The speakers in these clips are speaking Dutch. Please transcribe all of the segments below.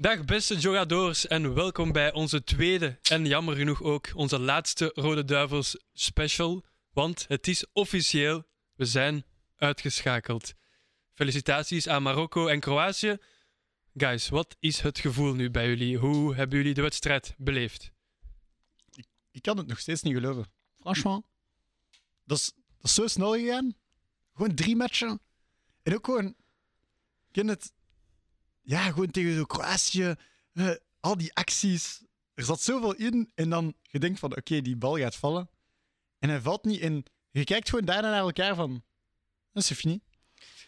Dag beste jogadores en welkom bij onze tweede en jammer genoeg ook onze laatste Rode Duivels special. Want het is officieel, we zijn uitgeschakeld. Felicitaties aan Marokko en Kroatië. Guys, wat is het gevoel nu bij jullie? Hoe hebben jullie de wedstrijd beleefd? Ik kan het nog steeds niet geloven. Franchement. Dat is, dat is zo snel gegaan. Gewoon drie matchen. En ook gewoon... Ik ken het... Ja, gewoon tegen zo Kroatië. eh, al die acties. Er zat zoveel in. En dan je denkt van, oké, die bal gaat vallen. En hij valt niet. En je kijkt gewoon daarna naar elkaar van... Dat is fini.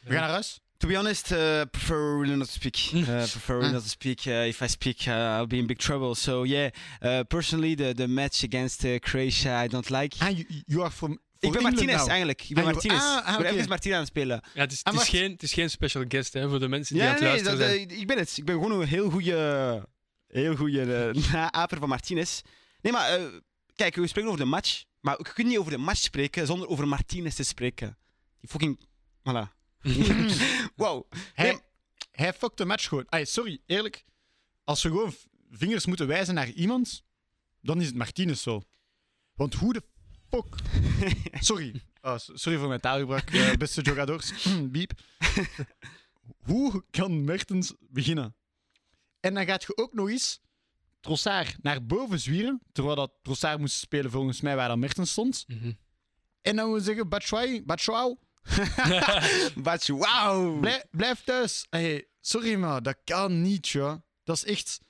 We gaan naar huis. To be honest, uh, prefer really not to speak. Uh, prefer really not to speak. Uh, if I speak, uh, I'll be in big trouble. So yeah, uh, personally, the the match against uh, Croatia, I don't like. Ah, you, you are from... ik ben Martinez now. eigenlijk. Ik ben Ah, Martinez. ah, ah, ik ben Martinez aan het spelen. Ja, het, is, het, is geen, het is geen special guest hè, voor de mensen die aan Ja, het nee, luisteren dat, zijn. eh, ik ben het. Ik ben gewoon een heel goede, heel goede uh, naaper van Martinez. Nee, maar eh, kijk, we spreken over de match. Maar je kunt niet over de match spreken zonder over Martinez te spreken. Die fucking... Voilà. wow. Hij, Nee, hij fuckt de match gewoon. Ay, sorry, eerlijk. Als we gewoon vingers moeten wijzen naar iemand, dan is het Martinez zo. Want hoe de fuck... Sorry. Oh, s- sorry voor mijn taalgebruik, eh, beste jogadors. Biep. hoe kan Mertens beginnen? En dan gaat je ook nog eens Trossard naar boven zwieren, terwijl dat Trossard moest spelen volgens mij waar dan Mertens stond. Mhm. En dan we zeggen, Batshuayi, Batshuayi. Blijf, blijf thuis. Hey, sorry, maar dat kan niet, joh. Dat is echt...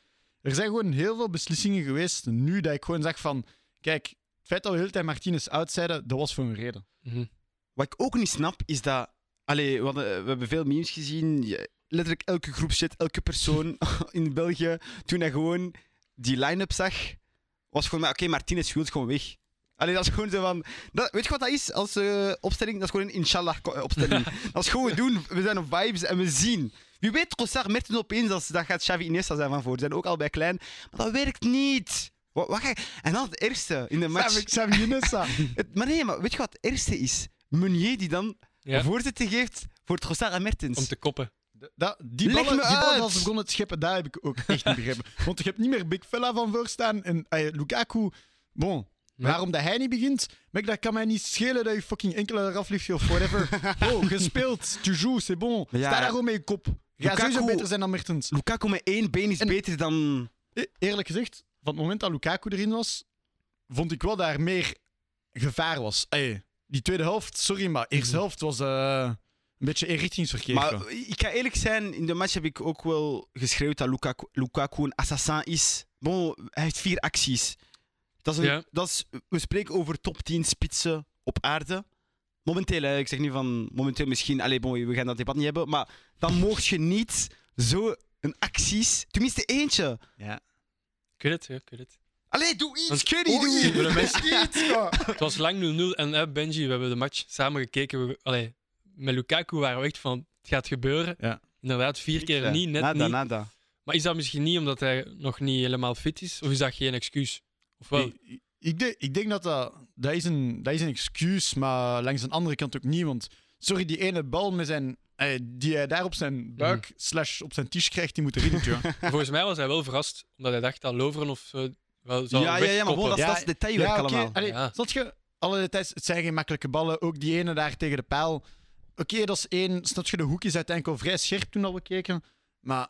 Er zijn gewoon heel veel beslissingen geweest nu dat ik gewoon zeg van... Kijk, feit dat we de hele tijd Martinez out zeiden, dat was voor een reden. Mhm. Wat ik ook niet snap, is dat... Allee, we, hadden- we hebben veel memes gezien. Letterlijk elke groepchat, elke persoon in België, toen hij gewoon die line-up zag, was gewoon... maar, Oké, Martinez wil gewoon weg. Allee, dat is gewoon zo van... Dat, weet je wat dat is als eh, opstelling? Dat is gewoon een inshallah-opstelling. dat is gewoon we doen. We zijn op vibes en we zien. Wie weet, Trossard merkt het opeens dat, dat gaat Xavi Iniesta zijn van voor. Ze zijn ook allebei klein. Maar dat werkt niet. Wat, wat ga je- En dan het eerste in de match... Iniesta. Het- maar nee, maar weet je wat het ergste is? Meunier die dan Ja, voorzitter geeft voor Trossard en Mertens. om te koppen. Dat, die Leg ballen, me die ballen als ze begonnen te scheppen, daar heb ik ook echt niet begrepen. Want je hebt niet meer Big Fella van voor staan. En ay, Lukaku, bon, waarom dat hij niet begint, maar dat kan mij niet schelen dat je fucking enkele eraf ligt of whatever. Oh, gespeeld, tu joues, c'est bon. Ja. Sta daar gewoon met je kop. Ga sowieso beter zijn dan Mertens. Lukaku met één been is En- beter dan... E- Eerlijk gezegd, van het moment dat Lukaku erin was, vond ik wel dat er meer gevaar was. Ey, die tweede helft, sorry, maar de eerste helft was eh, een beetje inrichtingsverkeer. Maar ik ga eerlijk zijn, in de match heb ik ook wel geschreeuwd dat Lukaku, Lukaku een assassin is. Bon, hij heeft vier acties. Dat is een, Ja. dat is, we spreken over top 10 spitsen op aarde. Momenteel, hè, ik zeg niet van momenteel misschien, allez, bon, we gaan dat debat niet hebben, maar dan mocht je niet zo een acties, tenminste eentje. ja. Ik weet het, ja, ik weet het. Allee, doe iets, Want- Kenny, Oh, doe de Iets, ja. Het was lang 0-0 en eh, Benji, we hebben de match samen gekeken. We, allee, met Lukaku waren we echt van, het gaat gebeuren. Ja. Inderdaad, vier keer niet, net nada, niet. Nada. Maar is dat misschien niet omdat hij nog niet helemaal fit is? Of is dat geen excuus? Of wel? Ik, ik- denk, ik denk dat dat, dat, is een, dat is een excuus, maar langs een andere kant ook niet. Want sorry, die ene bal met zijn, die hij daar op zijn buik slash op zijn tisch krijgt, die moet erin. Volgens mij was hij wel verrast, omdat hij dacht dat Loveren of zo wel zou Ja, ja, ja, maar bon, dat, is- dat is detailwerk ja, allemaal. Allee, Ja. Je? Alle details, het zijn geen makkelijke ballen. Ook die ene daar tegen de paal. Oké, dat is één. Snap je, de hoek is uiteindelijk al vrij scherp toen al we keken. Maar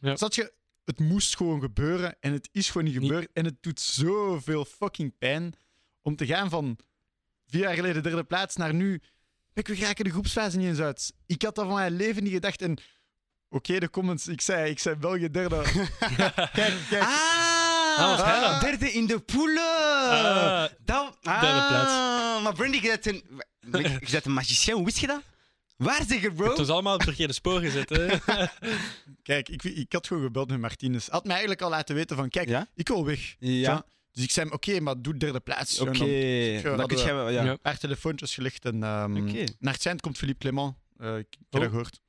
Ja. snap je, het moest gewoon gebeuren. En het is gewoon niet Niet- gebeurd. En het doet zoveel fucking pijn om te gaan van vier jaar geleden derde plaats naar nu. Kijk, we raken de groepsfase niet eens uit. Ik had dat van mijn leven niet gedacht. En oké, de comments. Ik zei, ik zei België derde. kijk, kijk. Ah, Ah, derde in de poelen. Ah, Dat, ah, Derde plaats. Maar Brandy, je bent een, je bent een magicien, hoe wist je dat? Waar zeg je, bro? het was allemaal op het verkeerde spoor gezet. Hè? Kijk, ik, ik had gewoon gebeld met Martinez. Had mij eigenlijk al laten weten van, kijk, Ja? ik wil weg. Ja. Dus ik zei hem, oké, maar doe derde plaats. Oké, En dan- dan kun we- je wel, ja. Paar telefoontjes gelegd en ehm, naar het eind komt Philippe Clement. Eh, ik heb Oh. dat gehoord.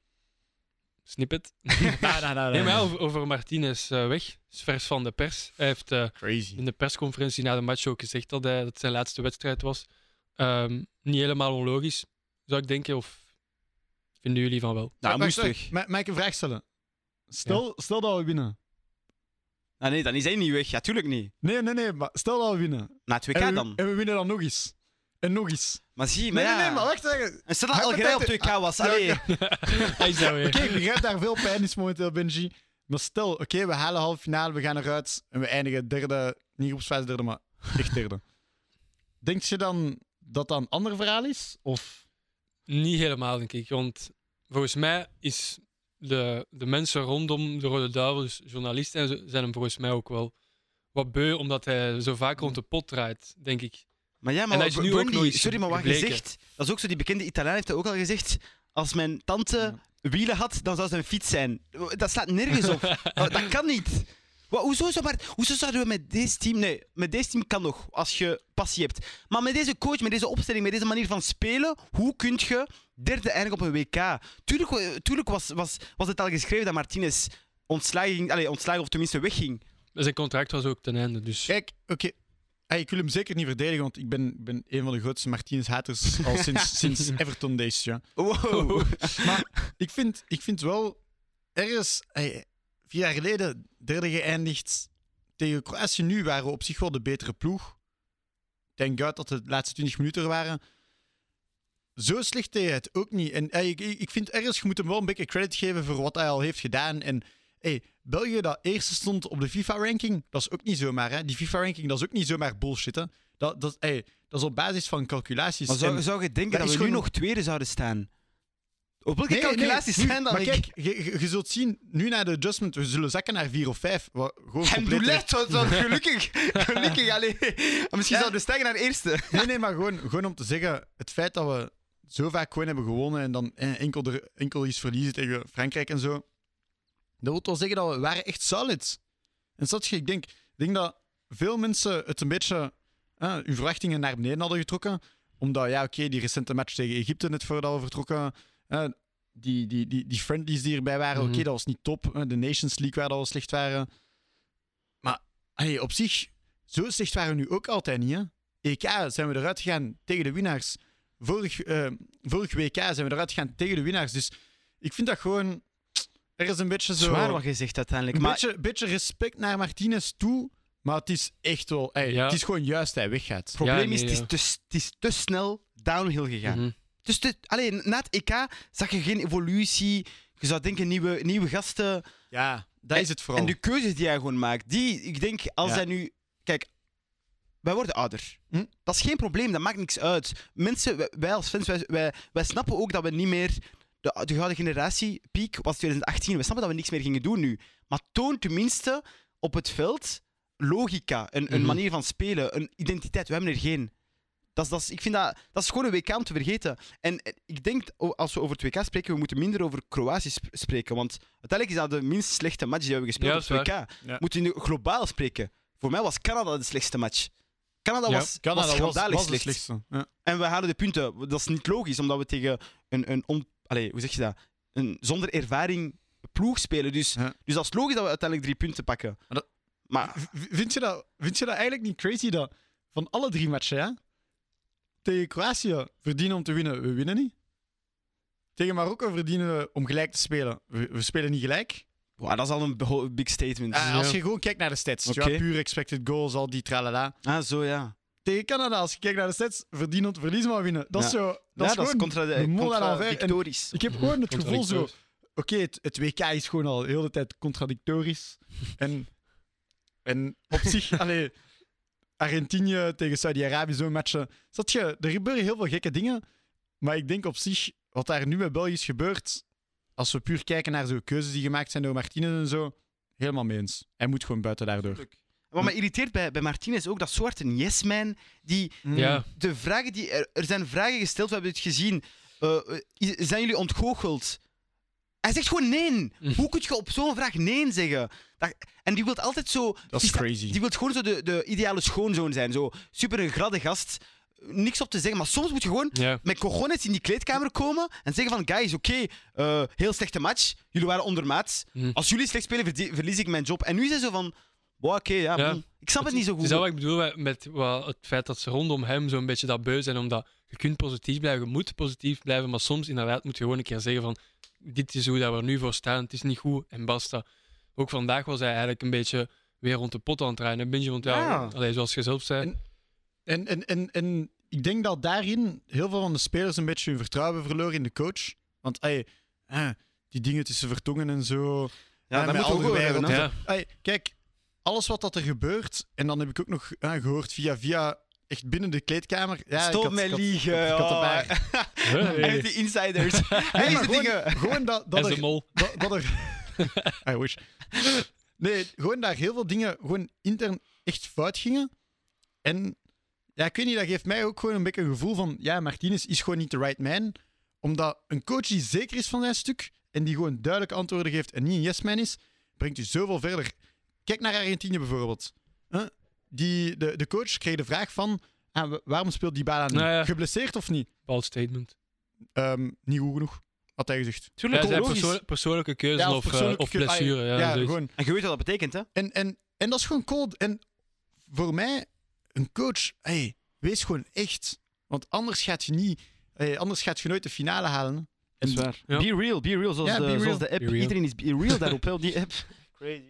Snippet. nee, maar over, over Martinez eh, weg. Is vers van de pers. Hij heeft eh, Crazy. in de persconferentie na de match ook gezegd dat, hij, dat het zijn laatste wedstrijd was. Ehm, niet helemaal onlogisch, zou ik denken. Of vinden jullie van wel? Nou, moest Mag ik een vraag stellen? stel, stel dat we winnen. Ah, nee, dan is hij niet weg. Ja, tuurlijk niet. Nee, nee, nee, maar stel dat we winnen. Na het WK en, we, dan. en we winnen dan nog eens. En nog eens. Maar zie, Nee, maar nee, ja. nee, maar wacht even. En stel dat Hij Algerije op betekent- 2K was. Ja, Allee. ja. Hij is. Oké, ik begrijp daar veel pijn is momenteel, Benji. Maar stel, oké, we halen halve finale, we gaan eruit en we eindigen derde, niet groepsfase derde, maar echt derde. Denk je dan dat dat een ander verhaal is? Of... Niet helemaal, denk ik. Want volgens mij is de, de mensen rondom de Rode Duivels, journalisten en zo, zijn hem volgens mij ook wel wat beu, omdat hij zo vaak rond de pot draait, denk ik. Maar ja, maar is nu ook Brandy, eens sorry, maar wat zegt, dat is ook zo, die bekende Italiaan heeft dat ook al gezegd. Als mijn tante wielen had, dan zou ze een fiets zijn. Dat slaat nergens op. dat, dat kan niet. Wa- hoezo, zou maar, hoezo zouden we met deze team... Nee, met deze team kan nog, als je passie hebt. Maar met deze coach, met deze opstelling, met deze manier van spelen, hoe kun je derde eindigen op een WK? Tuurlijk, tuurlijk was, was, was het al geschreven dat Martinez ontslagen, ging, allee, ontslagen of tenminste wegging. Zijn contract was ook ten einde, dus... Kijk, oké. Hey, ik wil hem zeker niet verdedigen, want ik ben, ben een van de grootste Martinez-haters al sinds, sinds Everton Days. Ja. Wow. Maar ik vind, ik vind wel ergens, hey, vier jaar geleden, derde geëindigd. Tegen Kroatië nu waren we op zich wel de betere ploeg. Thank God dat het de laatste 20 minuten er waren. Zo slecht deed hij het ook niet. En ik, ik vind ergens, je moet hem wel een beetje credit geven voor wat hij al heeft gedaan. En hey, België dat eerste stond op de FIFA-ranking, dat is ook niet zomaar. Hè. Die FIFA-ranking, dat is ook niet zomaar bullshit. Hè. Dat, dat, hey, dat is op basis van calculaties. Maar zou, En- zou je denken dat we nu nog tweede zouden staan? Op welke Nee, calculaties nee, nu- zijn dat? Maar Ik- kijk, je, zult zien, nu na de adjustment, we zullen zakken naar 4 of 5. Wat gewoon En compleet... Doulet, wat- wat gelukkig. gelukkig, allee. Misschien Ja. zouden we stijgen naar eerste. Nee, nee, maar gewoon, gewoon om te zeggen, het feit dat we zo vaak gewoon hebben gewonnen en dan eh, enkel, er, enkel iets verliezen tegen Frankrijk en zo, dat wil wel zeggen dat we waren echt solid. En dat je, ik denk, ik denk dat veel mensen het een beetje, eh, hun verwachtingen naar beneden hadden getrokken, omdat, ja, oké, die recente match tegen Egypte net voordat we vertrokken, eh, die, die, die, die friendlies die erbij waren, Mhm. oké, dat was niet top. de Nations League waar dat we slecht waren. Maar allee, op zich, zo slecht waren we nu ook altijd niet, hè. EK zijn we eruit gegaan tegen de winnaars. Vorig, eh, vorig WK zijn we eruit gegaan tegen de winnaars. Dus ik vind dat gewoon... Er is een beetje zo... Zwaar wat je zegt uiteindelijk. Een Maar beetje, beetje respect naar Martinez toe. Maar het is echt wel... ey, Ja. Het is gewoon juist hij weggaat. het probleem Ja, is, het is, te, het is te snel downhill gegaan. Mhm. Dus te, allee, na het EK zag je geen evolutie. Je zou denken, nieuwe, nieuwe gasten. Ja, dat is het vooral. En de keuzes die hij gewoon maakt, die, ik denk, als Ja. hij nu... Kijk, wij worden ouder. Hm? Dat is geen probleem, dat maakt niks uit. Mensen, wij, als fans, wij, wij, wij snappen ook dat we niet meer... De, de gouden generatie, piek, was 2018. We snappen dat we niks meer gingen doen nu. Maar toon tenminste op het veld logica, een, een Mhm. manier van spelen, een identiteit. We hebben er geen. Dat is, dat is, ik vind dat, dat is gewoon een WK om te vergeten. En eh, ik denk, als we over het WK spreken, we moeten minder over Kroatië sp- spreken. Want uiteindelijk is dat de minst slechte match die we hebben gespeeld Ja, op het WK. Ja. Moeten we nu globaal spreken. Voor mij was Canada de slechtste match. Canada Ja, was, Canada was schandalig was de slecht. slechtste. Ja. En we halen de punten. Dat is niet logisch, omdat we tegen een, een on, allez, hoe zeg je dat? Een zonder ervaring ploeg spelen. Dus, Ja. dus dat is logisch dat we uiteindelijk drie punten pakken. Maar dat- Maar Vind je, dat, vind je dat eigenlijk niet crazy dat van alle drie matchen, ja, tegen Kroatië verdienen om te winnen, we winnen niet. Tegen Marokko verdienen we om gelijk te spelen. We, we spelen niet gelijk. Wow, dat is al een big statement. Ah, als je gewoon kijkt naar de stats, ja, puur expected goals, al die tralala. Ah, zo ja. Tegen Canada, als je kijkt naar de stats, verdienen verliezen, maar winnen. Dat is zo. Dat ja, is gewoon contra, de contradictorisch. Ik heb gewoon het gevoel zo... Oké, het WK is gewoon al de hele tijd contradictorisch. en, en op zich, allee, Argentinië tegen Saudi-Arabië, zo'n matchen. Zat je, er gebeuren heel veel gekke dingen. Maar ik denk op zich, wat daar nu met België is gebeurd, als we puur kijken naar zo'n keuzes die gemaakt zijn door Martinez en zo, helemaal mee eens. Hij moet gewoon buiten daardoor. Wat me irriteert bij, bij Martinez ook, dat soort een yes-man die Ja, de vragen die er, er zijn vragen gesteld, we hebben het gezien. Eh, eh, zijn jullie ontgoocheld? Hij zegt gewoon nee. Hm. Hoe kun je op zo'n vraag nee zeggen? Dat, en die wil altijd zo. Dat is die, crazy. die wil gewoon zo de, de ideale schoonzoon zijn. Zo super een gradde gast. Niks op te zeggen, maar soms moet je gewoon ja. met cojones in die kleedkamer komen en zeggen van guys, oké, eh, heel slechte match. Jullie waren ondermaats. Hm. Als jullie slecht spelen, verlies ik mijn job. En nu is hij zo van, wow, oké, ja, ik snap het, niet zo goed. is dat wat ik bedoel met- wat, het feit dat ze rondom hem zo'n beetje dat beu zijn, omdat je kunt positief blijven, je moet positief blijven, maar soms inderdaad moet je gewoon een keer zeggen van dit is hoe dat we er nu voor staan, het is niet goed en basta. Ook vandaag was hij eigenlijk een beetje weer rond de pot aan het Benji, want ja, Ja. allee, zoals je zelf zei. En- En, en, en, en ik denk dat daarin heel veel van de spelers een beetje hun vertrouwen verloren in de coach. Want ey, eh, die dingen tussen vertongen en zo. Ja, dat met moet ook. Ja. Ey, kijk, alles wat dat er gebeurt, en dan heb ik ook nog eh, gehoord via, via echt binnen de kleedkamer. Ja, ik Stop met liegen. Ik had oh. erbij. Hey. Heeft die insiders. De gewoon, dingen. gewoon dat, dat, En er, dat, dat er. I wish. Nee, gewoon daar heel veel dingen gewoon intern echt fout gingen. En ja, ik weet niet, dat geeft mij ook gewoon een beetje een gevoel van. Ja, Martinez is gewoon niet de right man. Omdat een coach die zeker is van zijn stuk en die gewoon duidelijke antwoorden geeft en niet een yes man is, brengt u zoveel verder. Kijk naar Argentinië bijvoorbeeld. Huh? Die, de, de coach kreeg de vraag van. ah, wa- waarom speelt die bala niet? Nou ja. Geblesseerd of niet? Bepaald statement. Ehm, niet goed genoeg, had hij gezegd. Ja, Tuurlijk, zijn persoonlijke keuze Ja, of, eh, persoonlijke of keu- ah, blessure. Ja, ja, gewoon. En je weet wat dat betekent, hè? En, en, en dat is gewoon cool. En voor mij, een coach, hey, wees gewoon echt. Want anders gaat je niet, hey, anders gaat je nooit de finale halen. En waar. Ja. Be real, be real. Zoals, Ja, de, be real. zoals de app. Be real. Iedereen is be real daarop, hè, op die app. Crazy.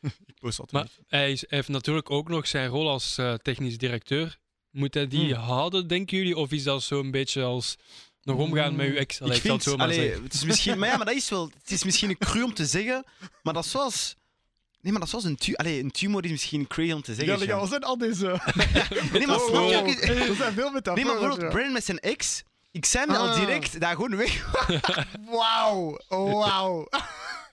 Ik post altijd Maar niet. hij, is- hij heeft natuurlijk ook nog zijn rol als eh, technisch directeur. Moet hij die Hmm. houden, denken jullie? Of is dat zo'n beetje als nog omgaan met uw ex? Allee, ik vind, het zo maar allee, het is misschien, maar ja, maar dat is wel, het is misschien een cru om te zeggen, maar dat is zoals, nee, maar dat is zoals een, tu, allee, een tumor is misschien crazy om te zeggen. Ja, ja, wat zijn al deze... nee, maar Oh, snap je oh, oh. Zijn veel met dat. Nee, maar bijvoorbeeld Brandon met zijn ex, ik zei me al Ah. direct daar gewoon weg. Wauw, wauw.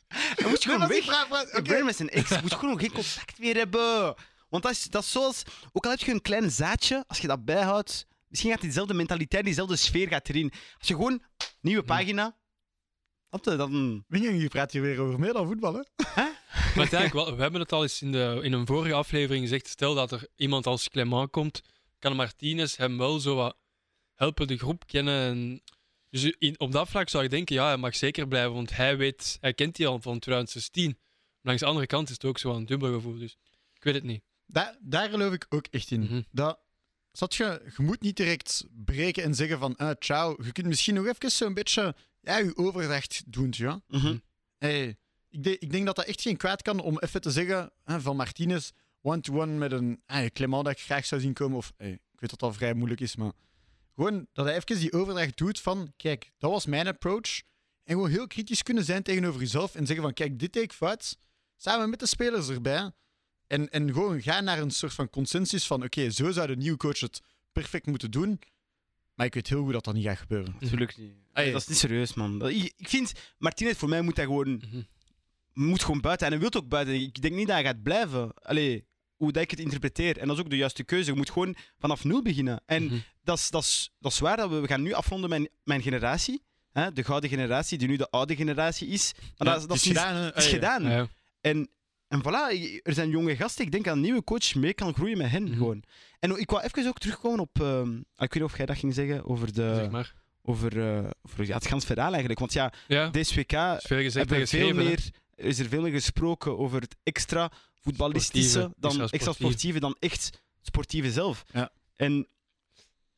Hij moet gewoon weg. Vraag, vraag, oké. Brandon met zijn ex moet gewoon geen contact meer hebben. Want dat is, dat is zoals, ook al heb je een klein zaadje, als je dat bijhoudt, misschien gaat diezelfde mentaliteit, diezelfde sfeer gaat erin. Als je gewoon, nieuwe pagina, wat, eh, dan... Wingen, je praat hier weer over meer dan voetbal, hè? Maar wel, we hebben het al eens in, de, in een vorige aflevering gezegd. Stel dat er iemand als Clement komt, kan Martinez hem wel zo wat helpen de groep kennen. En dus in, op dat vlak zou ik denken, ja, hij mag zeker blijven, want hij weet, hij kent die al van 2016. Maar langs de andere kant is het ook zo een dubbel gevoel. Dus ik weet het niet. Daar, daar geloof ik ook echt in. Mhm. Dat, zat je, je moet niet direct breken en zeggen van, ah, ciao. Je kunt misschien nog even zo'n beetje ja, je overdracht doen, ja. Mhm. Hey, ik, de- ik denk dat dat echt geen kwaad kan om even te zeggen hè, van Martinez one-to-one met een hey, Clement dat ik graag zou zien komen. Of hey, ik weet dat dat vrij moeilijk is, maar gewoon dat hij even die overdracht doet van kijk, dat was mijn approach. En gewoon heel kritisch kunnen zijn tegenover jezelf en zeggen van kijk, dit deed ik fout. Samen met de spelers erbij. En, en gewoon gaan naar een soort van consensus van oké, zo zou de nieuwe coach het perfect moeten doen. Maar ik weet heel goed dat dat niet gaat gebeuren. Natuurlijk niet. Hey. Nee, dat is niet serieus, man. Ik, ik vind, Martinez voor mij moet hij gewoon, Mhm. moet gewoon buiten. En hij wil ook buiten. Ik denk niet dat hij gaat blijven. Allee, hoe dat ik het interpreteer. En dat is ook de juiste keuze. Je moet gewoon vanaf nul beginnen. En Mhm. dat, is, dat, is, dat is waar. Dat we, we gaan nu afronden mijn, mijn generatie. Hè? De gouden generatie, die nu de oude generatie is. Maar Ja, dat, is- dat het is, is gedaan, is gedaan. Ja, ja. En, en voilà, er zijn jonge gasten. Ik denk dat een nieuwe coach mee kan groeien met hen. Mhm. gewoon. En ik wou even ook terugkomen op. ehm, ik weet niet of jij dat ging zeggen over, de, zeg maar. over, eh, over ja, het gans verhaal eigenlijk. Want ja, Ja, deze WK is veel meer, er is er veel meer gesproken over het extra voetballistische, Sportieve, dan extra sportieve dan echt sportieve zelf. Ja. En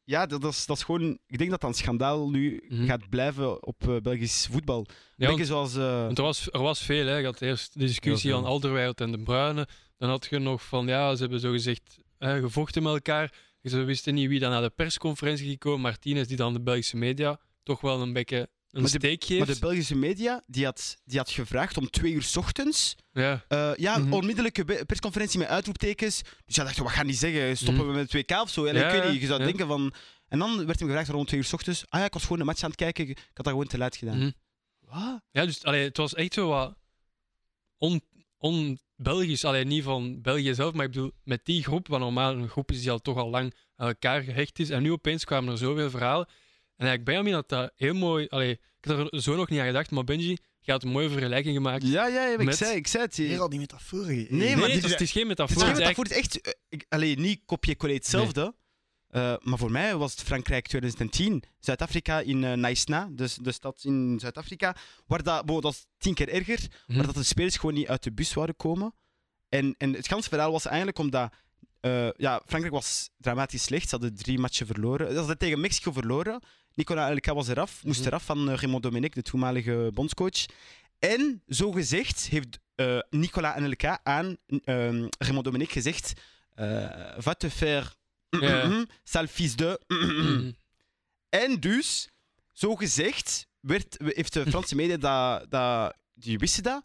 ja, dat, dat, is, dat is gewoon. Ik denk dat dat een schandaal nu Mhm. gaat blijven op eh, Belgisch voetbal. Ja, want- zoals. eh, Want er was, er was veel, hè. Je had eerst de discussie aan Alderweireld en De Bruyne. Dan had je nog van, ja, ze hebben zogezegd hè, gevochten met elkaar. Ze wisten niet wie dan naar de persconferentie ging komen. Martinez, die dan de Belgische media toch wel een beetje een Maar de- steek geeft. maar de Belgische media die had, die had gevraagd om twee uur 's ochtends. Ja, eh, ja, Mhm. onmiddellijke persconferentie met uitroeptekens. Dus ja, dacht wat gaan die zeggen? Stoppen Mhm. we met het WK of zo? Ja, Ja, ik weet niet. Je zou denken van. En dan werd hem gevraagd rond twee uur 's ochtends. Ah ja, ik was gewoon een match aan het kijken. Ik had dat gewoon te laat gedaan. mhm. Wat? ja dus allee, het was echt zo wat on- on-Belgisch. alleen niet van België zelf, maar ik bedoel, met die groep, wat normaal een groep is die al toch al lang aan elkaar gehecht is. En nu opeens kwamen er zoveel verhalen. En eigenlijk Benjamin had dat heel mooi... Allee, ik had er zo nog niet aan gedacht, maar Benji, je had een mooie vergelijking gemaakt. Ja, ja, ja, ik, zei, ik zei het. Weer al die metaforen. Nee, Nee, maar het, dit is, het is geen Het metafoor. is geen het is metafoor, het is echt... eh, ik, allee, niet kopje-collé hetzelfde. Eh, maar voor mij was het Frankrijk 2010. Zuid-Afrika in eh Naisna, dus de stad in Zuid-Afrika. Waar dat, bo, dat is tien keer erger. Mhm. Maar dat de spelers gewoon niet uit de bus zouden komen. En, en het ganse verhaal was eigenlijk omdat... eh, ja, Frankrijk was dramatisch slecht. Ze hadden drie matchen verloren. Ze hadden tegen Mexico verloren. Nicolas Anelka was eraf, moest Mhm. eraf van eh, Raymond Dominic, de toenmalige bondscoach. En zo gezegd heeft eh Nicolas Anelka aan ehm Raymond Dominic gezegd: eh, Va te faire, Ja. sale fils de. En dus, zo gezegd, werd, heeft de Franse media dat, dat, die wisten dat.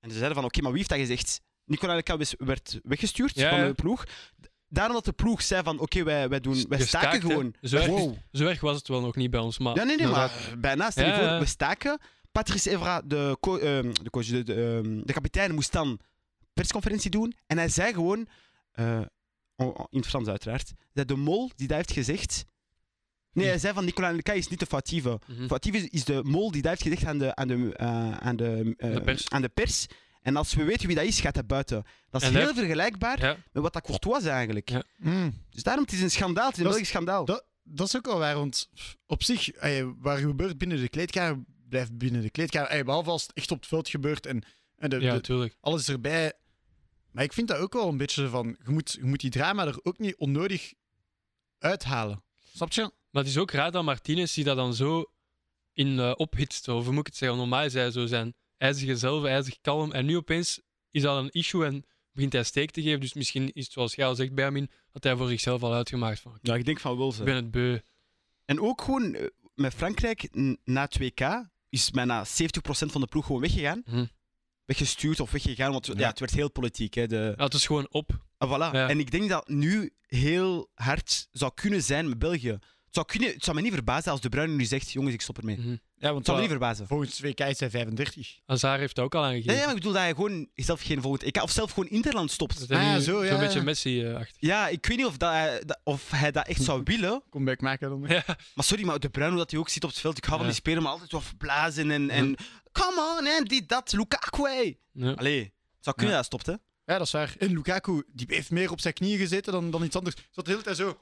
En ze zeiden van, oké, maar wie heeft dat gezegd? Nicolas was- werd weggestuurd Ja, van de ploeg. Daarom dat de ploeg zei van, oké, wij, wij, doen, wij staken gewoon. Zo erg, Wow. zo erg was het wel nog niet bij ons, maar... Ja, nee, nee, maar bijna. Stel je Ja, voor, we staken. Patrice Evra, de, co- ehm, de, coach, de, de, ehm, de kapitein, moest dan persconferentie doen. En hij zei gewoon, eh, oh, in het Frans uiteraard, dat de mol die dat heeft gezegd... Nee, hij zei van Nicolas Anelka is niet de foutieve. Foutief is, is de mol die dat heeft gezegd aan de, aan de, eh, aan de, eh, De pers. aan de pers. En als we weten wie dat is, gaat hij buiten. Dat is En heel hij- vergelijkbaar Ja, met wat dat Courtois zei eigenlijk. Ja. Mm. Dus daarom, het is een schandaal. Het is een is- Belgisch schandaal. Dat, dat is ook wel waar, want op zich, ey, waar gebeurt binnen de kleedkamer, blijft binnen de kleedkamer. Ey, behalve als het echt op het veld gebeurt en, en de, ja, de- tuurlijk. alles is erbij. Maar ik vind dat ook wel een beetje van, je moet, je moet die drama er ook niet onnodig uithalen. Snap je? Maar het is ook raar dat Martinez die dat dan zo in eh, ophitst. Of hoe moet ik het zeggen? Normaal is hij zo zijn ijzige zelf, ijzig kalm. En nu opeens is dat een issue en begint hij steek te geven. Dus misschien is het zoals jij al zegt, Benjamin, dat hij voor zichzelf al uitgemaakt van Ja, ik denk van wel ik ben het beu. En ook gewoon eh, met Frankrijk na 2K is bijna 70% van de ploeg gewoon weggegaan. Mhm. Weggestuurd of weggegaan, want ja. Ja. het werd heel politiek. Hè, de... Ja, het is gewoon op. Ah, voilà. Ja. En ik denk dat nu heel hard zou kunnen zijn met België. Het zou, kunnen, het zou me niet verbazen als De Bruyne nu zegt, jongens, ik stop ermee. Mhm. Ja, want Het zou me niet verbazen. volgens WK is hij 35. Hazard heeft dat ook al aangegeven. Nee, maar ik bedoel dat hij gewoon zelf geen volgend EK of zelf gewoon Interland stopt. Dat Ah, ja, zo, ja, Zo'n beetje. Messi-achtig. Ja, ik weet niet of, dat hij, dat- of hij dat echt zou willen. Comeback maken dan. Ja. Maar sorry, maar De Bruyne, hoe dat hij ook zit op het veld, ik hou van die speler, maar altijd zo blazen en, en come on, en dit, dat, Lukaku, hey. Ja. Allee, het zou kunnen Ja. dat hij stopt, hè. Ja, dat is waar. En Lukaku, die heeft meer op zijn knieën gezeten dan, dan iets anders. Zat de hele tijd zo.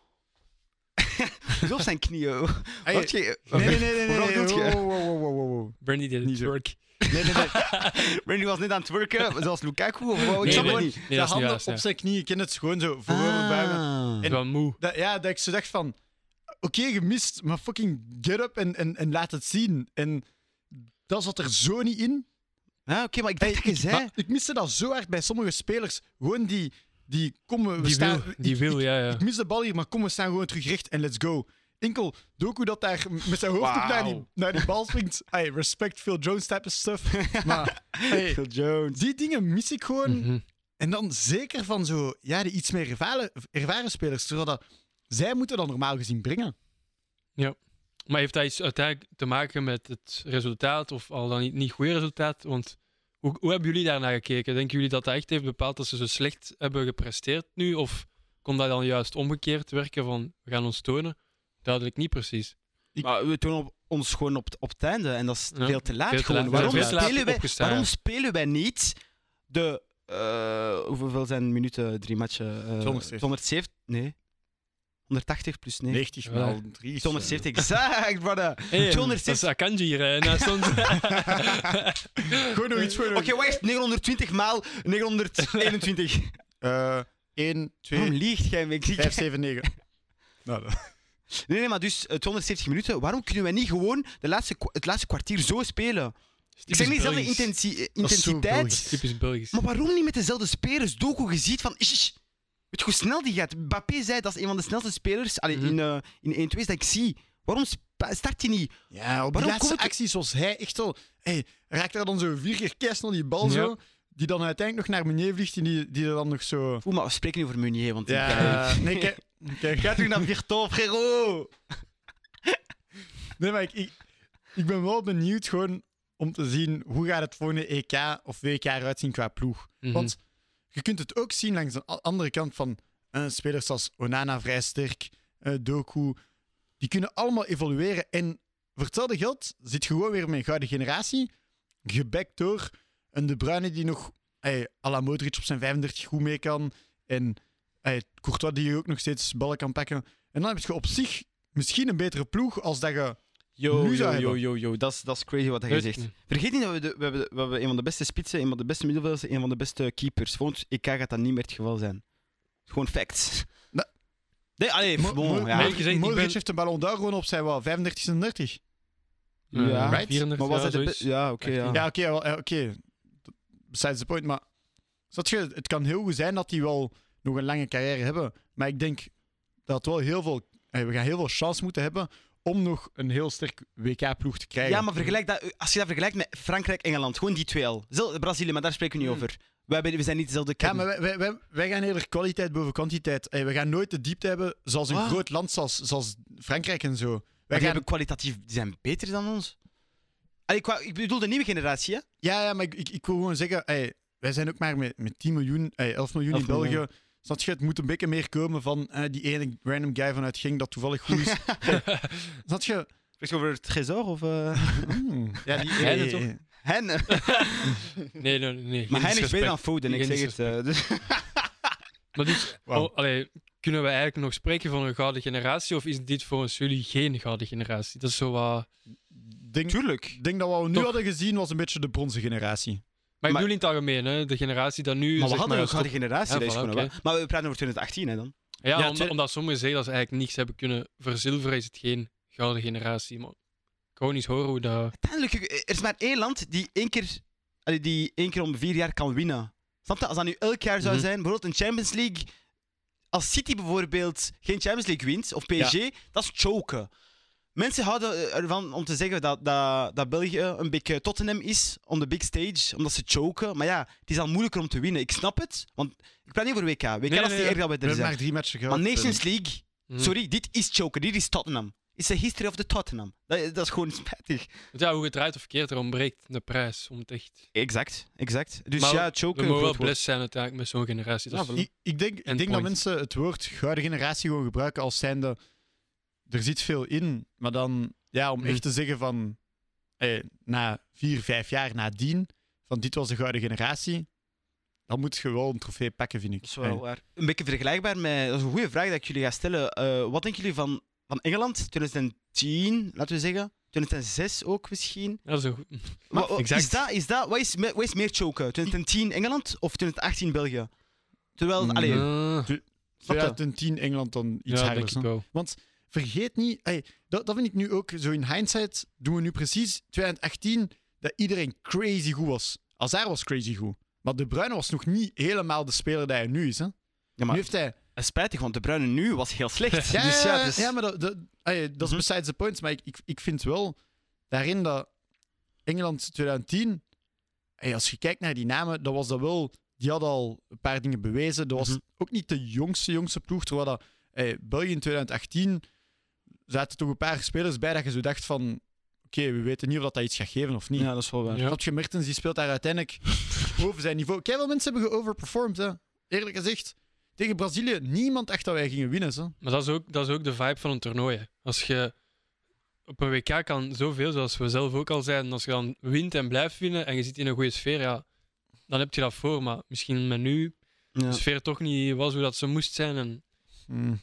Zo op zijn knieën. Hey, Wat je... Nee, nee, nee, nee. nee, nee. Wow, wow, wow, wow, wow, wow. Brandy deed Niet work. Nee, nee, nee. Randy was net aan het werken, zoals Lukaku, of wat? Ik Nee, snap nee, het nee. niet. De niet handen op ja. zijn knieën, ik ken het gewoon zo voorover. Ah. Ik ben moe. Dat, ja, dat ik zo dacht van... Oké, gemist, maar fucking get up en, en, en laat het zien. En dat zat er zo niet in. Ja, oké, maar ik dacht Hey, dat je ik, zei... maar ik miste dat zo hard bij sommige spelers. Gewoon die... Die, kom, we Die staan, wil, die ik- wil, ik, ja, ja. Ik mis de bal hier, maar kom, we staan gewoon terug recht en let's go. Enkel Doku dat daar met zijn hoofd ook naar die, naar die bal springt. Hey, respect Phil Jones type of stuff. Maar hey, Phil Jones. die dingen mis ik gewoon. Mhm. En dan zeker van zo, ja, die iets meer ervaren, ervaren spelers. Terwijl dat, zij moeten dat normaal gezien brengen. Maar heeft dat iets uiteindelijk te maken met het resultaat, of al dan niet, niet goede resultaat? Want hoe, hoe hebben jullie daarnaar gekeken? Denken jullie dat dat echt heeft bepaald dat ze zo slecht hebben gepresteerd nu? Of kon dat dan juist omgekeerd werken van we gaan ons tonen? Duidelijk niet precies. Ik- Maar we doen op, ons gewoon op, het- op het einde en dat is Ja, veel te laat veel te gewoon. laat. Waarom, Veel te laat spelen wij, opgestaan, waarom ja. spelen wij niet de... eh, hoeveel zijn minuten, drie matchen? Eh 270. 170? Nee. 180 plus 9. 90 Ja. maal 3. 270, exact, brother. Hey, 260. Dat is Akanji hier hè, naast ons. Gewoon nog iets voor. Oké, wacht, 920 maal 921. Eh 1, 2, Waarom liegt jij me? 5, 7, 9. Nou, dat- Nee, nee, maar dus eh, 270 minuten. Waarom kunnen wij niet gewoon de laatste, het laatste kwartier zo spelen? Ik zeg niet dezelfde intensi- eh, Dat is zo intensiteit. Belgisch. Typisch Belgisch. Maar waarom niet met dezelfde spelers? Doku, je ziet van... ish, ish. Weet je hoe snel die gaat? Mbappé zei dat is een van de snelste spelers allee, Mhm. in, eh in 1-2 dat ik zie. Waarom spa- start hij niet? Ja, op Waarom laatste het- acties was hij echt al... Hey, raakt daar dan zo vier keer kerstel die bal zo, die dan uiteindelijk nog naar Meunier vliegt en die, die er dan nog zo... Oeh, maar we spreken nu over Meunier, want... die- Ja, nee, kijk... kijk. Ga terug naar Virton, frérot! Nee, maar ik, ik, ik ben wel benieuwd gewoon om te zien hoe gaat het volgende EK of WK eruit zien qua ploeg. Mhm. Want je kunt het ook zien langs de andere kant van eh, spelers als Onana vrij sterk, eh, Doku. Die kunnen allemaal evolueren. En voor hetzelfde geld zit je gewoon weer met een gouden generatie. Gebekt door een De Bruyne die nog hey, à la Modric op zijn 35 goed mee kan. En hey, Courtois die ook nog steeds ballen kan pakken. En dan heb je op zich misschien een betere ploeg als dat je... Yo, yo, yo, yo, yo. Dat is, dat is crazy wat hij zegt. ik. Vergeet niet dat we, de, we, hebben, we hebben een van de beste spitsen, een van de beste middenvelders, een van de beste keepers. Volgens EK gaat dat niet meer het geval zijn. Gewoon facts. Nee, allee, bon, ja. Ik Modric heeft een ballon d'or gewoon op zijn wat, 35, 36. Eh, Ja. Right? 34 Maar was be- Ja, oké, ja. Ja, oké, eh, oké. Besides the point, maar... Zat je, het kan heel goed zijn dat die wel nog een lange carrière hebben, maar ik denk dat wel heel veel... eh, we gaan heel veel chance moeten hebben om nog een heel sterk WK-ploeg te krijgen. Ja, maar vergelijk dat, als je dat vergelijkt met Frankrijk-Engeland, gewoon die twee al. Brazilië, maar daar spreken we niet Hmm. over. Wij, we zijn niet dezelfde Ja, kern. maar wij, wij, wij, gaan eerder kwaliteit boven kwantiteit. We gaan nooit de diepte hebben zoals een Ah. groot land zoals, zoals Frankrijk en zo. Maar Wij die gaan, hebben kwalitatief, die zijn beter dan ons. Allee, ik, bedoel de nieuwe generatie, hè? ja, ja, maar ik, ik, ik wil gewoon zeggen, eh, wij zijn ook maar met, met 10 miljoen, eh, 11 miljoen 11 in België. miljoen. Snap je, het moet een beetje meer komen van eh, die ene random guy vanuit Ging dat toevallig goed is. Snap je? Spreek je over het Trésor of... eh Hmm. Ja, die, Heine eh, toch? eh, Hen? Nee, nee, nee. maar Hen is beter dan. Foden, ik zeg het. eh, dus- Maar dus, Wauw. oh, allee, kunnen we eigenlijk nog spreken van een gouden generatie? Of is dit volgens jullie geen gouden generatie? Dat is zo wat... denk, Tuurlijk. denk dat wat we nu Toch. hadden gezien was een beetje de bronzen generatie. Maar ik bedoel in het algemeen, hè? de generatie dat nu. Maar we hadden maar, een gouden generatie. Ja, dat is voilà, gewoon oké. wel- Maar we praten over 2018, hè, dan. Ja, Ja, omdat, omdat sommigen zeggen dat ze eigenlijk niks hebben kunnen verzilveren, is het geen gouden generatie. Maar gewoon eens horen hoe dat. Uiteindelijk, er is maar één land die één keer, die één keer om vier jaar kan winnen. Snap je? Als dat nu elk jaar zou Mhm. zijn, bijvoorbeeld een Champions League. Als City bijvoorbeeld geen Champions League wint, of PSG, dat is choken. Mensen houden ervan om te zeggen dat, dat, dat België een beetje Tottenham is on the big stage, omdat ze choken. Maar ja, het is al moeilijker om te winnen. Ik snap het, want ik praat niet over WK. WK nee, is nee. niet erg dat we We er zijn. maar drie matchen Maar gehad. Nations eh, League, Hm. sorry, dit is choken. Dit is Tottenham. It's the history of the Tottenham. Dat, dat is gewoon spijtig. Want Ja, hoe het draait of verkeerd, er ontbreekt de prijs om het echt. Exact, exact. Dus Maar ja, We choken. mogen wel blessed zijn uiteindelijk met zo'n generatie. Ja, Ik, ik denk, ik denk dat mensen het woord gouden generatie gewoon gebruiken als zijnde. Er zit veel in, maar dan, ja, om echt te zeggen van. eh, na vier, vijf jaar nadien, van dit was de gouden generatie, dan moet je wel een trofee pakken, vind ik. Dat is wel Eh, waar. Een beetje vergelijkbaar met... Dat is een goede vraag dat ik jullie ga stellen. Eh, wat denken jullie van, van Engeland 2010, laten we zeggen? 2006 ook misschien? dat is een goed. Wa- exact. Is dat, is dat, wat, is, me- wat is meer choken? 2010 Engeland of 2018 België? Terwijl, Mm, allee, je? 2010 Engeland dan iets ja, denk harder. ik wel. Want vergeet niet, dat, dat vind ik nu ook zo in hindsight. Doen we nu precies 2018 dat iedereen crazy goed was. Azar was crazy goed. Maar De Bruyne was nog niet helemaal de speler die hij nu is. Hè? Ja, Nu heeft hij. spijtig, want De Bruyne nu was heel slecht. Ja, dus ja, dus, ja, maar dat, dat, is Mhm. besides the point. Maar ik, ik, ik vind wel daarin dat Engeland 2010, ey, als je kijkt naar die namen, dat was dat wel. Die hadden al een paar dingen bewezen. Dat was Mhm. ook niet de jongste, jongste ploeg. Terwijl dat, ey, België in 2018 zaten toch een paar spelers bij dat je zo dacht van. Oké, we weten niet of dat, dat iets gaat geven of niet. ja, dat is wel waar. Ja. Mertens die speelt daar uiteindelijk boven zijn niveau. Kijk, wel mensen hebben geoverperformed, hè. Eerlijk gezegd. Tegen Brazilië, niemand dacht dat wij gingen winnen. Zo. Maar dat is, ook, dat is ook de vibe van een toernooi. hè. Als je op een WK kan zoveel, zoals we zelf ook al zeiden, als je dan wint en blijft winnen en je zit in een goede sfeer, ja, dan heb je dat voor. Maar misschien met nu Ja. de sfeer toch niet was hoe dat ze moest zijn. En Hmm.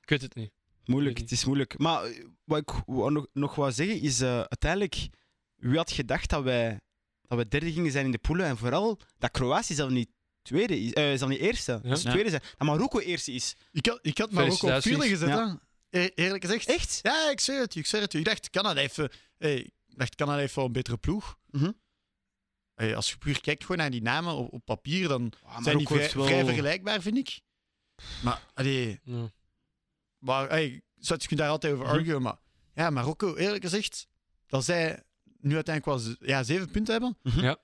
ik weet het niet. Moeilijk, het is moeilijk. Maar eh, wat ik nog, nog wou zeggen is, eh, uiteindelijk, wie had gedacht dat wij, dat we derde gingen zijn in de poelen en vooral dat Kroatië zelf niet tweede is, eh, zelf niet eerste, Ja. ze Ja. tweede zijn, dat Marokko eerste is. Ik had, ik had Marokko op vierde gezet, Ja. hè. E- eerlijk gezegd. Echt? Ja, ik zeg het ik zeg het. Ik dacht, Canada heeft, eh, hey, ik dacht, Canada heeft wel een betere ploeg. Mhm. Hey, als je puur kijkt gewoon naar die namen op, op papier, dan Ah, zijn die vrij, wel... vrij vergelijkbaar, vind ik. Maar, allee, Ja. Maar hey, je kunt daar altijd over arguen, maar ja, Marokko, eerlijk gezegd, dat zij nu uiteindelijk wel ja, zeven punten hebben, Mhm. Ja.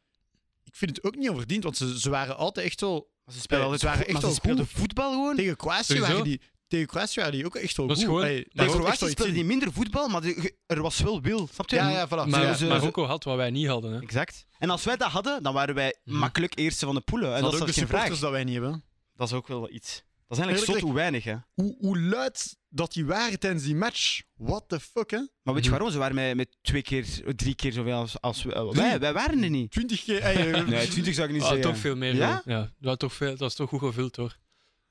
ik vind het ook niet onverdiend, want ze, ze waren altijd echt wel... Ze spelen Eh, altijd ze waren echt wel speelden voetbal gewoon. Tegen Kroatië, waren die, tegen Kroatië waren die ook echt wel goed. gewoon- Hey, Tegen Kroatië wel iets speelde in. die minder voetbal, maar de- er was wel wil. Snap je? Ja, ja, voilà. Maar ze- Marokko had wat wij niet hadden. Hè. Exact. En als wij dat hadden, dan waren wij Mhm. makkelijk eerste van de poelen. En dat dat is ook de geen supporters vraag. dat wij niet hebben. Dat is ook wel iets. Dat is eigenlijk zot hoe weinig, hè. Hoe, hoe luid dat die waren tijdens die match. What the fuck, hè? Maar weet je Mhm. waarom? Ze waren met, met twee keer, drie keer zoveel als, als we- eh, wij. Wij waren er niet. 20 keer. hey, eh, Nee, 20 zou ik niet Ah, zeggen. toch veel meer. Ja? wel. ja dat, was toch veel, dat was toch goed gevuld hoor.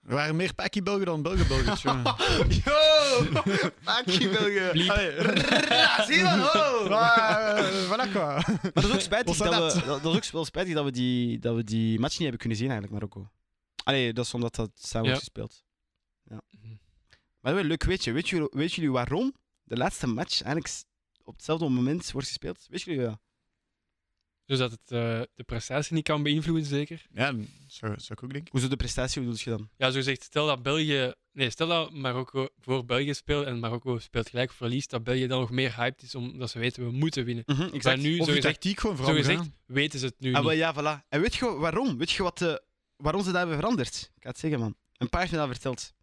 Er waren meer Paki Belgen dan Belgen Belgen. Yo! Allee, Ja, zie je wel? Oh. maar, eh, voilà quoi. Maar dat is ook spijtig Wat dat staat we, dat, dat is ook wel spijtig dat we die, dat we die match niet hebben kunnen zien eigenlijk, Marokko. Allee, dat is omdat dat samen Ja. wordt gespeeld. Ja. Mhm. Maar wel leuk weetje. Weet jullie, weet jullie waarom de laatste match eigenlijk op hetzelfde moment wordt gespeeld? Weet jullie dat? Dus dat het eh, de prestatie niet kan beïnvloeden, zeker. Ja, dat zou, zou ik ook denken. Hoezo de prestatie, hoe bedoel je dan? Ja, zo zegt, stel dat België... Nee, stel dat Marokko voor België speelt en Marokko speelt gelijk of verliest, dat België dan nog meer hyped is, omdat ze weten we moeten winnen. Mhm, Maar exact. nu, Of zo je gezegd, tactiek gewoon zo gezegd weten ze het nu Ah, wel, niet. ja, voilà. En weet je waarom? Weet je wat de, waarom ze dat hebben veranderd? Ik ga het zeggen, man. Een paar heeft me dat verteld.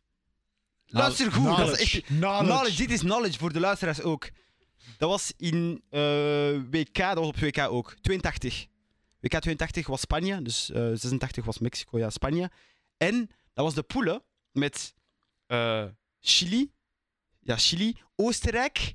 Luister goed, dat is echt... Knowledge. Knowledge, dit is knowledge voor de luisteraars ook. Dat was in eh, WK, dat was op WK ook. 82. WK 82 was Spanje, dus eh 86 was Mexico, ja, Spanje. En dat was de poelen met eh, Chili, ja, Chili, Oostenrijk,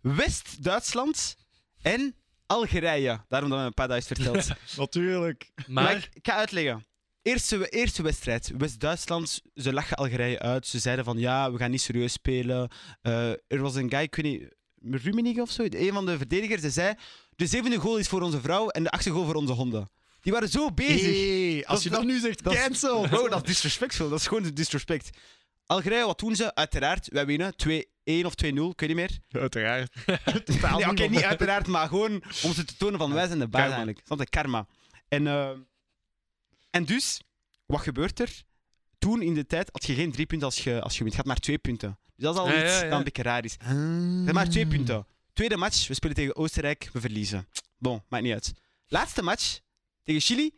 West-Duitsland en Algerije. Daarom dat we een paar heeft verteld. Natuurlijk. Maar, Maar ik ga uitleggen. Eerste, eerste wedstrijd. West-Duitsland, ze lachen Algerije uit. Ze zeiden van ja, we gaan niet serieus spelen. Eh, er was een guy, ik weet niet, Rummenigge of zo, een van de verdedigers, die zei de zevende goal is voor onze vrouw en de achtste goal voor onze honden. Die waren zo bezig. Hey, als Dat- je dat nu zegt, dat is- cancel. Bro, dat is disrespectful. Dat is gewoon disrespect. Algerije, wat doen ze? Uiteraard, wij winnen 2-1 of 2-0, ik weet niet meer. Uiteraard. Nee, oké, niet uiteraard, maar gewoon om ze te tonen van wij zijn de baas eigenlijk. Snap je? Karma. En, eh, en dus, wat gebeurt er? Toen in de tijd had je geen drie punten als je, als je wint. Je had maar twee punten. Dus dat is al Ja, iets ja, ja. dat een beetje raar is. Je hebt maar twee punten. Tweede match, we spelen tegen Oostenrijk, we verliezen. Bon, maakt niet uit. Laatste match, tegen Chili,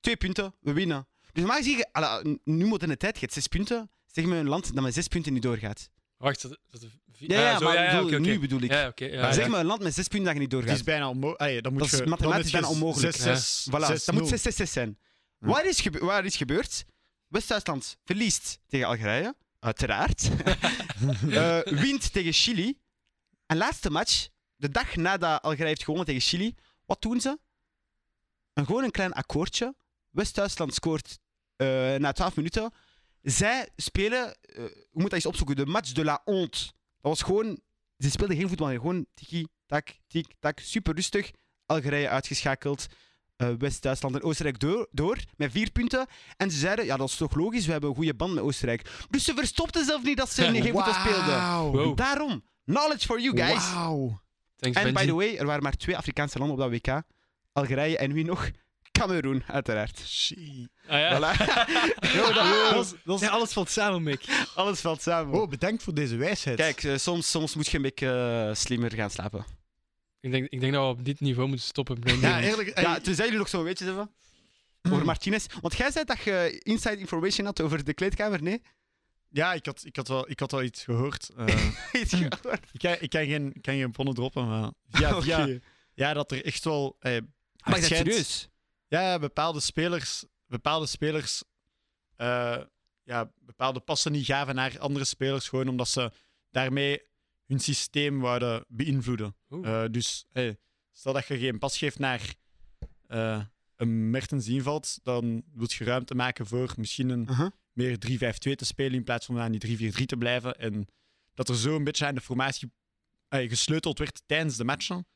twee punten, we winnen. Dus normaal gezien, ala, nu moderne tijd, je hebt zes punten. Zeg me een land dat met zes punten niet doorgaat. wacht, dat, dat, Ja, ja, zo, maar ja, ja, bedoel- oké. nu bedoel ik. Ja, oké. ja, Maar zeg ja. me een land met zes punten dat je niet doorgaat. is bijna onmogelijk. Moet Dat is je, mathematisch je bijna onmogelijk. 6, Ja. 6, Voilà, dat moet 6-6 zijn. Ja. Wat, is gebe- wat is gebeurd? West-Duitsland verliest tegen Algerije, uiteraard. Eh, wint tegen Chili. En laatste match, de dag nadat Algerije heeft gewonnen tegen Chili, wat doen ze? Een, gewoon een klein akkoordje. West-Duitsland scoort eh, na 12 minuten. Zij spelen, eh, hoe moet dat eens opzoeken? De match de la honte. Dat was gewoon, ze speelden geen voetbal, gewoon tiki-tak, tik-tak, super rustig. Algerije uitgeschakeld. Eh, West-Duitsland en Oostenrijk door, door met vier punten. En ze zeiden, ja, dat is toch logisch, we hebben een goede band met Oostenrijk. Dus ze verstopten zelf niet dat ze geen voetbal speelden. Wow. Daarom, knowledge for you guys. Thanks, En by the way, er waren maar twee Afrikaanse landen op dat WK. Algerije en wie nog? Cameroen, uiteraard. Shit. Ah, ja. Voilà. Yo, dat, dat is- dat is- Ja, alles valt samen, Mick. Alles valt samen. Oh, bedankt voor deze wijsheid. Kijk, eh, soms, soms moet je een beetje eh, slimmer gaan slapen. Ik denk, ik denk dat we op dit niveau moeten stoppen. Benji. Ja, eerlijk. ey, Ja, tenzij jullie nog zo'n weetjes hebben. Over Martinez. Want jij zei dat je inside information had over de kleedkamer, nee? ja ik, had, ik, had wel, ik had wel iets gehoord. Eh, Iets gehoord? ik, kan, ik kan geen, ik kan geen bronnen droppen, maar via, via, Oké. ja, dat er echt wel... eh, Maar is dat serieus? Ja, bepaalde spelers, bepaalde spelers eh, ja, bepaalde passen niet gaven naar andere spelers, gewoon omdat ze daarmee hun systeem wouden beïnvloeden. Eh, dus hey, stel dat je geen pas geeft naar eh, een Mertens die invalt, dan wil je ruimte maken voor misschien een Uh-huh. meer 3-5-2 te spelen in plaats van aan die 3-4-3 te blijven. En dat er zo een beetje aan de formatie eh, gesleuteld werd tijdens de matchen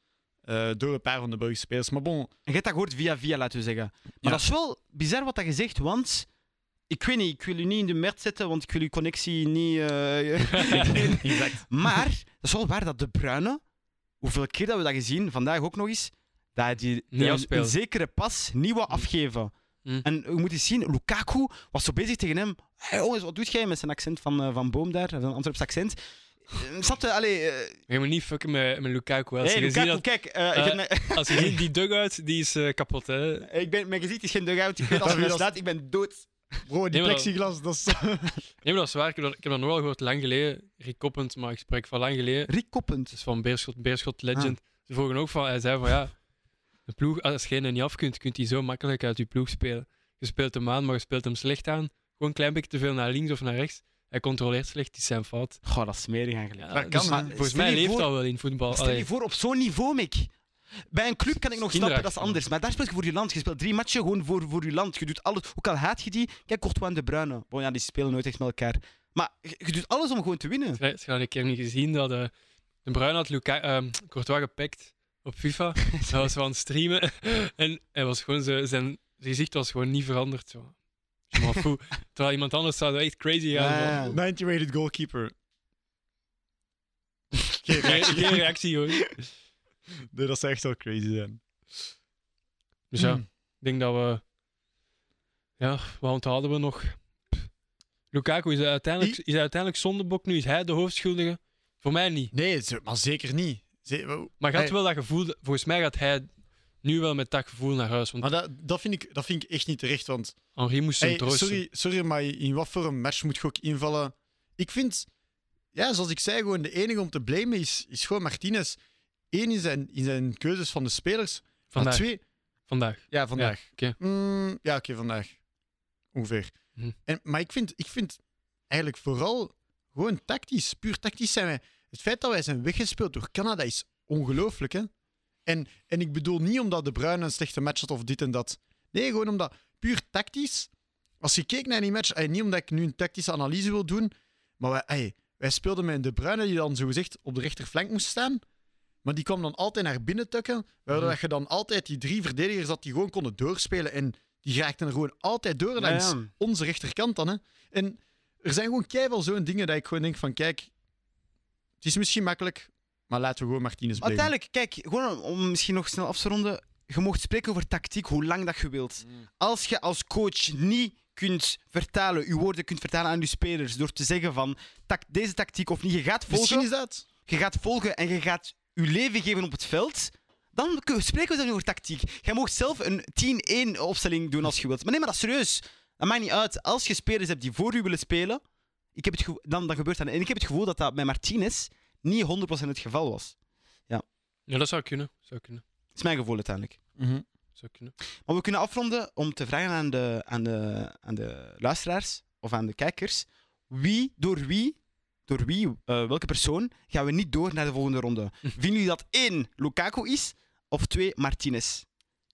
door een paar van de Belgische spelers. Maar bon, En je hebt dat gehoord via via, laten we zeggen. Maar Ja. dat is wel bizar wat dat je zegt, want... Ik weet niet, ik wil u niet in de mert zetten, want ik wil uw connectie niet... eh, exact. maar, dat is wel waar dat De Bruyne, hoeveel keer dat we dat gezien, vandaag ook nog eens, dat hij die, een, zekere pas niet wou afgeven. Mm. En we moeten zien, Lukaku was zo bezig tegen hem. Hey, jongens, wat doet jij met zijn accent van, eh, van Boom daar, zijn Antwerps accent? Eh, Snap je? Allee, Je moet niet fucken met, met Lukaku. Als hey, je Lukaku, kijk, als je ziet die dugout, die is kapot. Hè. ik ben, mijn gezicht is geen dugout. Ik weet als je Dat slaat, ik ben dood. Bro, die Nee, plexiglas, dat is... Nee, maar dat is waar. Ik heb dat, ik heb dat nog wel gehoord lang geleden. Rick Koppend, maar ik spreek van lang geleden. Rick Koppend. Is van Beerschot, Beerschot Ah. Legend. Ze vroegen ook van, hij zei van ja, de ploeg, als je er niet af kunt, kunt hij zo makkelijk uit je ploeg spelen. Je speelt hem aan, maar je speelt hem slecht aan. Gewoon een klein beetje te veel naar links of naar rechts. Hij controleert slecht, is zijn fout. Goh, dat is smerig eigenlijk. Ja, Dat dus kan, hè. volgens mij leeft voor- dat wel in voetbal. Stel je Allee, voor, op zo'n niveau, Mick. Bij een club kan ik nog snappen, dat is anders. Maar daar speel je voor je land. Je speelt drie matchen gewoon voor, voor je land. Je doet alles. Ook al haat je die. Kijk, Courtois en De Bruyne. Bon, ja, die spelen nooit echt met elkaar. Maar je, je doet alles om gewoon te winnen. Heb je een keer niet gezien dat eh, de Bruin had Luca, ehm, Courtois gepakt op FIFA. Hij was van het streamen en hij was gewoon zijn, zijn gezicht was gewoon niet veranderd. Zo. Fout. Terwijl iemand anders zou echt crazy gaan. Ja, zo. ja. 90 rated goalkeeper. Geen Geen, reactie. geen reactie, hoor. Nee, dat zou echt wel crazy zijn. Dus ja, Hmm. ik denk dat we... Ja, wat onthouden we nog? Lukaku, is hij uiteindelijk, is hij uiteindelijk zondebok nu? Is hij de hoofdschuldige? Voor mij niet. Nee, maar zeker niet. Ze- wel- Maar gaat Hey, wel dat gevoel... Volgens mij gaat hij nu wel met dat gevoel naar huis. Want Maar dat, dat, vind ik, dat vind ik echt niet terecht. Want Henri moest hem hey, troosten. sorry, sorry, maar in wat voor een match moet je ook invallen? Ik vind, ja, zoals ik zei, gewoon de enige om te blamen is, is gewoon Martinez. Eén in zijn, in zijn keuzes van de spelers. Vandaag. Maar twee, Vandaag. ja, vandaag. oké. Mm, ja, oké, vandaag. Ongeveer. Hm. En, maar ik vind, ik vind eigenlijk vooral gewoon tactisch, puur tactisch zijn wij. Het feit dat wij zijn weggespeeld door Canada is ongelooflijk, hè? En, en ik bedoel niet omdat De Bruyne een slechte match had of dit en dat. Nee, gewoon omdat puur tactisch. Als je keek naar die match, ey, niet omdat ik nu een tactische analyse wil doen, maar wij, ey, wij speelden met een De Bruyne die dan zogezegd op de rechterflank moest staan. Maar die kwam dan altijd naar binnen tukken, waardoor Mhm. dat je dan altijd die drie verdedigers had die gewoon konden doorspelen. En die raakten er gewoon altijd door langs Ja, ja. onze rechterkant dan. Hè. En er zijn gewoon keihard zo'n dingen dat ik gewoon denk van, kijk, het is misschien makkelijk, maar laten we gewoon Martinez blijven. uiteindelijk, kijk, gewoon om- misschien nog snel af te ronden. Je mocht spreken over tactiek, hoe lang dat je wilt. Als je als coach niet kunt vertalen, je woorden kunt vertalen aan je spelers door te zeggen van deze tactiek of niet, je gaat Misschien volgen, is dat. je gaat volgen en je gaat je leven geven op het veld, dan spreken we dan over tactiek. Jij mag zelf een 10-1 opstelling doen als je wilt. Maar neem maar dat serieus. Dat maakt niet uit. Als je spelers hebt die voor u willen spelen, ik heb het dan, dan gebeurt dat. En ik heb het gevoel dat dat bij Martinez niet 100% het geval was. Ja, dat zou kunnen. Zou kunnen. Dat is mijn gevoel uiteindelijk. Zou kunnen. Maar we kunnen afronden om te vragen aan de, aan de, aan de luisteraars of aan de kijkers. Wie, door wie, door wie, eh, welke persoon gaan we niet door naar de volgende ronde? Vinden jullie dat één Lukaku is of twee Martinez?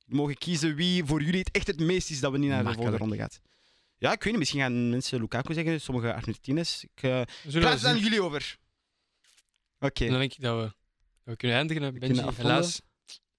We mogen kiezen wie voor jullie het echt het meest is dat we niet naar de volgende ronde gaat. Ja, ik weet niet. Misschien gaan mensen Lukaku zeggen, sommigen Martinez. Ik uh, praat het aan jullie over. Oké. Dan denk ik dat we, dat we kunnen eindigen. Benji. kunnen. Helaas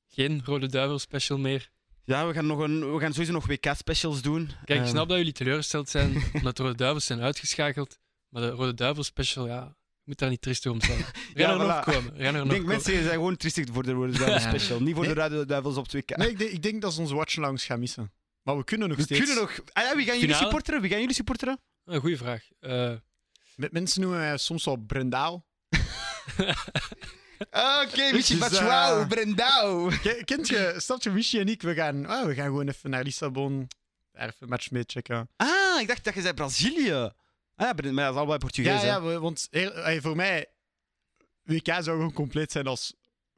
geen Rode Duivel special meer. Ja, we gaan, nog een, we gaan sowieso nog WK-specials doen. Kijk, ik Ehm, snap dat jullie teleurgesteld zijn omdat de Rode Duivels zijn uitgeschakeld. Maar de Rode Duivel special, ja, je moet daar niet triestig om zijn. Er gaan Ja, er nog komen. Er gaan er Ik denk mensen zijn gewoon triestig voor de Rode Duivel Ja. special. Niet voor Nee. de Rode Duivels op 2K. Nee, ik denk, ik denk dat ze onze watch-alongs gaan missen. Maar we kunnen nog We steeds... kunnen nog... Ah ja, wie gaan jullie supporteren? Wie gaan jullie supporteren? Een goede vraag. Eh, Met mensen noemen wij soms wel Brendaal. Oké, Michi Batshuayu, eh, Brendao. Ke- Kent je, snap je, Michi en ik, we gaan, ah, we gaan gewoon even naar Lissabon. Daar even een match mee checken. Ah, ik dacht dat je zei Brazilië. Ah ja, maar dat is allebei Portugees. Ja, ja, want heel- voor mij, WK zou gewoon compleet zijn als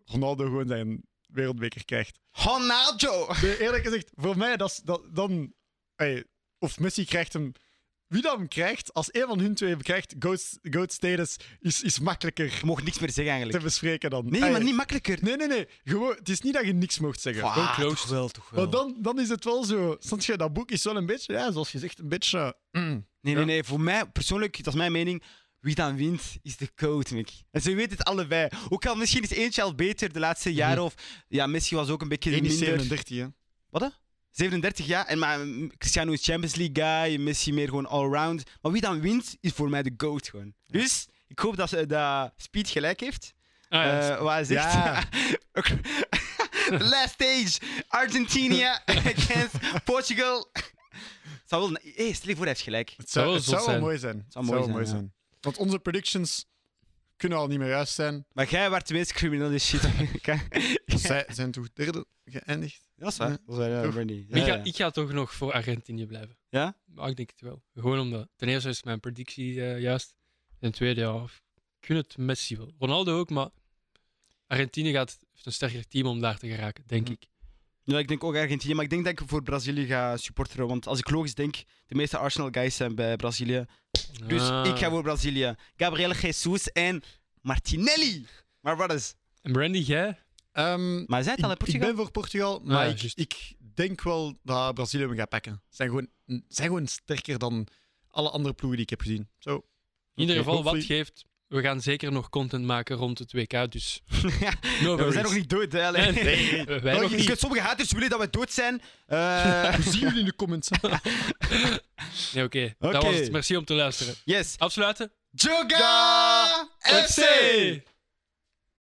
Ronaldo gewoon zijn wereldbeker krijgt. Ronaldo. Nee, eerlijk gezegd, voor mij, dat, is- dat, dan... of Messi krijgt hem... Wie dat hem krijgt, als een van hun twee hem krijgt, goat, goat status, is, is makkelijker Je mocht niks meer zeggen te eigenlijk. bespreken dan. Nee, maar niet makkelijker. Nee, nee, nee. Gewoon, het is niet dat je niks mocht zeggen. Ah, closed. toch wel, toch wel. Maar dan, dan is het wel zo. Snap je, dat boek is wel een beetje, ja, zoals je zegt, een beetje. mm. Nee, nee, nee. Voor mij, persoonlijk, dat is mijn mening. Wie dan wint, is de code, Mick. En ze weten het allebei. Ook al misschien is eentje al beter de laatste jaren. Of ja, Messi was ook een beetje minder. 37, hè. Wat? hè? 37 jaar. En maar mm, Cristiano is Champions League guy. Messi meer gewoon all-round. Maar wie dan wint, is voor mij de GOAT gewoon. Dus ik hoop dat, ze, dat Speed gelijk heeft. ah, ja, Eh, hij zegt. Ja. The last stage. Argentina against Portugal. Het zou wel... Hey, stel je voor, hij heeft gelijk. Het Zou het zou wel mooi zijn. Het Zou mooi zijn, mooi zijn. Want onze predictions kunnen al niet meer juist zijn. Maar jij werd de meest criminele shit. Zij zijn toch derde geëindigd? Dat is waar. Ja. Dat is waar, ja, ik, ga, ik ga toch nog voor Argentinië blijven. Ja? Maar ik denk het wel. Gewoon omdat, ten eerste is mijn predictie eh, juist. Ten tweede, ja, ik gun het Messi wel. Ronaldo ook, maar Argentinië gaat, heeft een sterker team om daar te geraken, denk Hm. ik. Ja, ik denk ook Argentinië, maar ik denk dat ik voor Brazilië ga supporteren. Want als ik logisch denk, de meeste Arsenal guys zijn bij Brazilië. Dus Ah. ik ga voor Brazilië. Gabriel Jesus en Martinelli. Maar wat is? En Brandy, jij? Ehm, Maar zij het al in ik, ik Portugal? ben voor Portugal, maar ja, ik, denk wel dat Brazilië hem gaat pakken. Ze zijn gewoon, zijn gewoon sterker dan alle andere ploegen die ik heb gezien. Zo. In ieder geval, wat geeft. We gaan zeker nog content maken rond het WK, dus no Ja, we zijn nog niet dood, hè? Allee. Nee, nee, wij nog. Sommige haters willen dat we dood zijn. Eh, We zien jullie in de comments. Nee, oké. Dat was het. Merci om te luisteren. yes. Afsluiten. Joga FC!